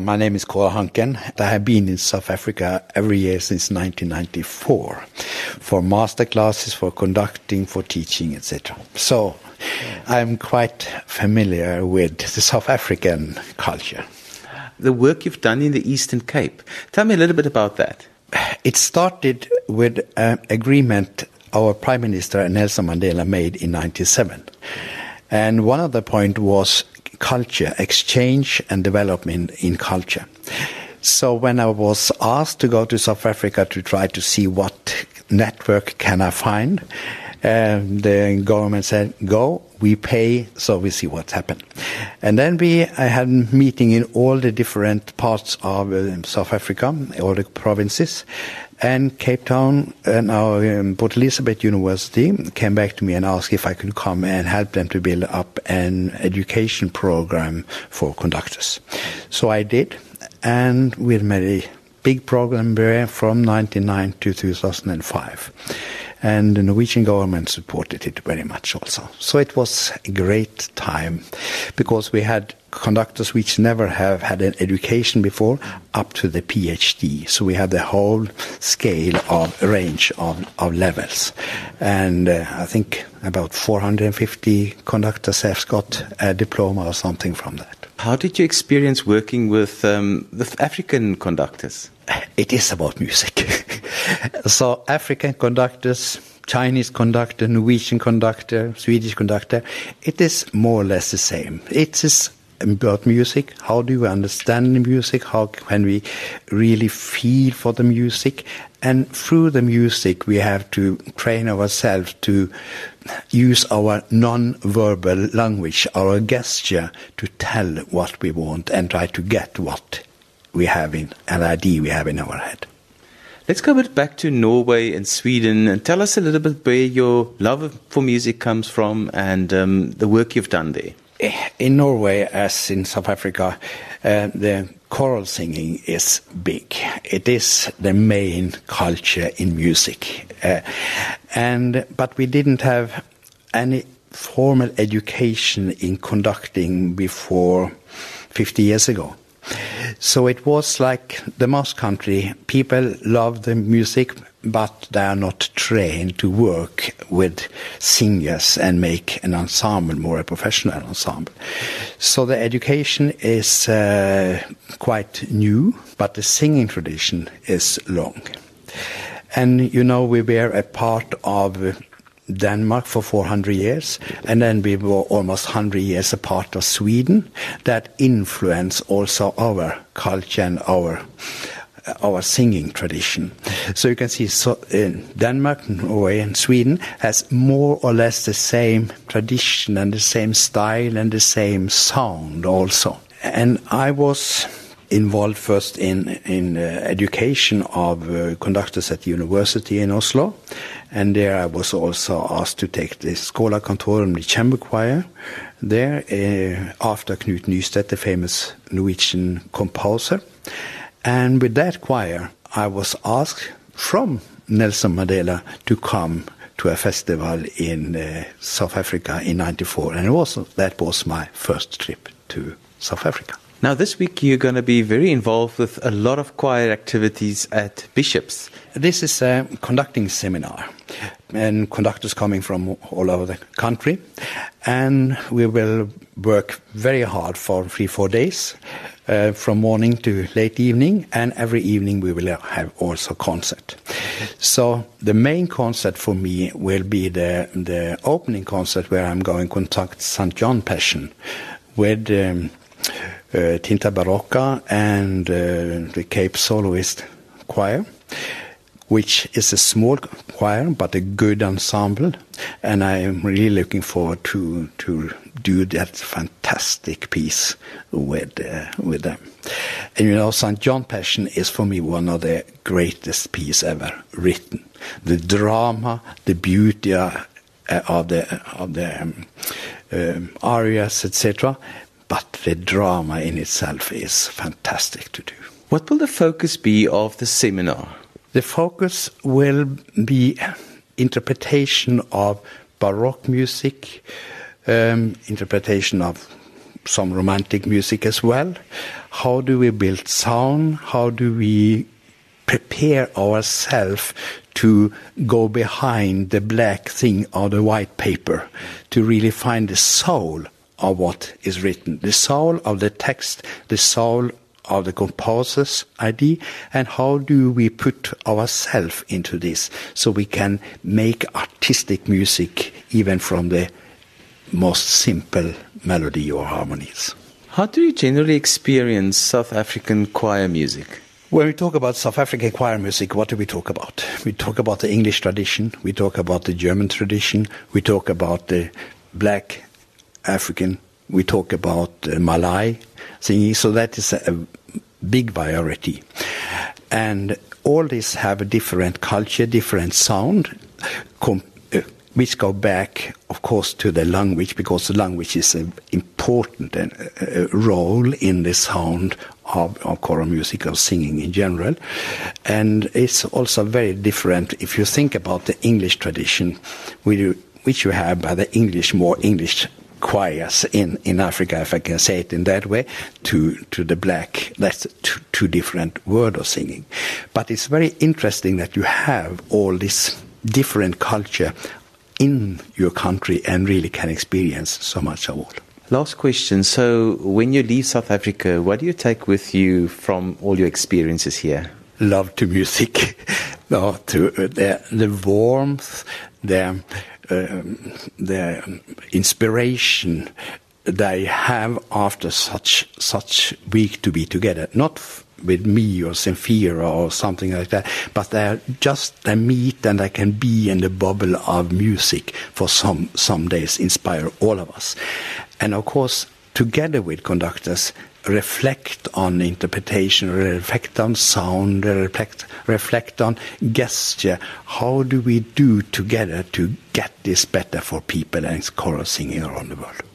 My name is Kåre Hanken. I have been in South Africa every year since 1994 for master classes, for conducting, for teaching, etc. So I'm quite familiar with the South African culture. The work you've done in the Eastern Cape. Tell me a little bit about that. It started with an agreement our Prime Minister Nelson Mandela made in 97. And one of the point was culture, exchange and development in culture. So when I was asked to go to South Africa to try to see what network can I find, uh, the government said, "Go, we pay, so we see what's happened." And then we I had a meeting in all the different parts of uh, South Africa, all the provinces, and Cape Town and our um, Port Elizabeth University came back to me and asked if I could come and help them to build up an education program for conductors. So I did, and we made a big program there from 1999 to 2005 and the Norwegian government supported it very much also. So it was a great time because we had conductors which never have had an education before up to the PhD. So we had the whole scale of range of, of levels. And uh, I think about 450 conductors have got a diploma or something from that. How did you experience working with um, the African conductors? It is about music. so African conductors, Chinese conductor, Norwegian conductor, Swedish conductor, it is more or less the same. It is about music. How do we understand the music? How can we really feel for the music? And through the music, we have to train ourselves to use our non-verbal language, our gesture, to tell what we want and try to get what we have in an idea we have in our head. Let's go a bit back to Norway and Sweden and tell us a little bit where your love for music comes from and um, the work you've done there. In Norway, as in South Africa, uh, the choral singing is big. It is the main culture in music, uh, and but we didn't have any formal education in conducting before 50 years ago. So it was like the most country. People love the music, but they are not trained to work with singers and make an ensemble more a professional ensemble. So the education is uh, quite new, but the singing tradition is long. And you know, we were a part of Denmark for 400 years, and then we were almost 100 years apart of Sweden. That influenced also our culture and our uh, our singing tradition. So you can see so in Denmark, Norway, and Sweden has more or less the same tradition and the same style and the same sound also. And I was involved first in in uh, education of uh, conductors at the university in Oslo, and there I was also asked to take the Schola Cantorum, the chamber choir, there uh, after Knut Nystedt, the famous Norwegian composer. And with that choir, I was asked from Nelson Mandela to come to a festival in uh, South Africa in '94, and also that was my first trip to South Africa. Now, this week you're going to be very involved with a lot of choir activities at Bishops. This is a conducting seminar, and conductors coming from all over the country. And we will work very hard for three, four days, uh, from morning to late evening, and every evening we will have also concert. So the main concert for me will be the the opening concert where I'm going to conduct St. John Passion with. Um, Tinta Barocca and uh, the Cape Soloist Choir, which is a small choir but a good ensemble, and I am really looking forward to to do that fantastic piece with uh, with them. And you know, St. John Passion is for me one of the greatest pieces ever written. The drama, the beauty uh, of the of the um, um, arias, etc but the drama in itself is fantastic to do. What will the focus be of the seminar? The focus will be interpretation of Baroque music, um, interpretation of some romantic music as well. How do we build sound? How do we prepare ourselves to go behind the black thing or the white paper to really find the soul of what is written, the soul of the text, the soul of the composer's idea, and how do we put ourselves into this so we can make artistic music even from the most simple melody or harmonies. How do you generally experience South African choir music? When we talk about South African choir music, what do we talk about? We talk about the English tradition, we talk about the German tradition, we talk about the black African, we talk about uh, Malay singing, so that is a, a big variety. And all these have a different culture, different sound, com- uh, which go back, of course, to the language, because the language is an important uh, uh, role in the sound of, of choral music or singing in general. And it's also very different if you think about the English tradition, which you have by the English, more English choirs in, in Africa, if I can say it in that way, to, to the black. That's two, two different words of singing. But it's very interesting that you have all this different culture in your country and really can experience so much of all. Last question. So, when you leave South Africa, what do you take with you from all your experiences here? Love to music, no, to uh, the, the warmth, the Um, the inspiration they have after such such week to be together. Not with me or Zemfira or something like that, but they're just they meet and they can be in the bubble of music for some some days, inspire all of us, and of course together with conductors reflect on interpretation, reflect on sound, reflect, reflect on gesture. How do we do together to get this better for people and choral singing around the world?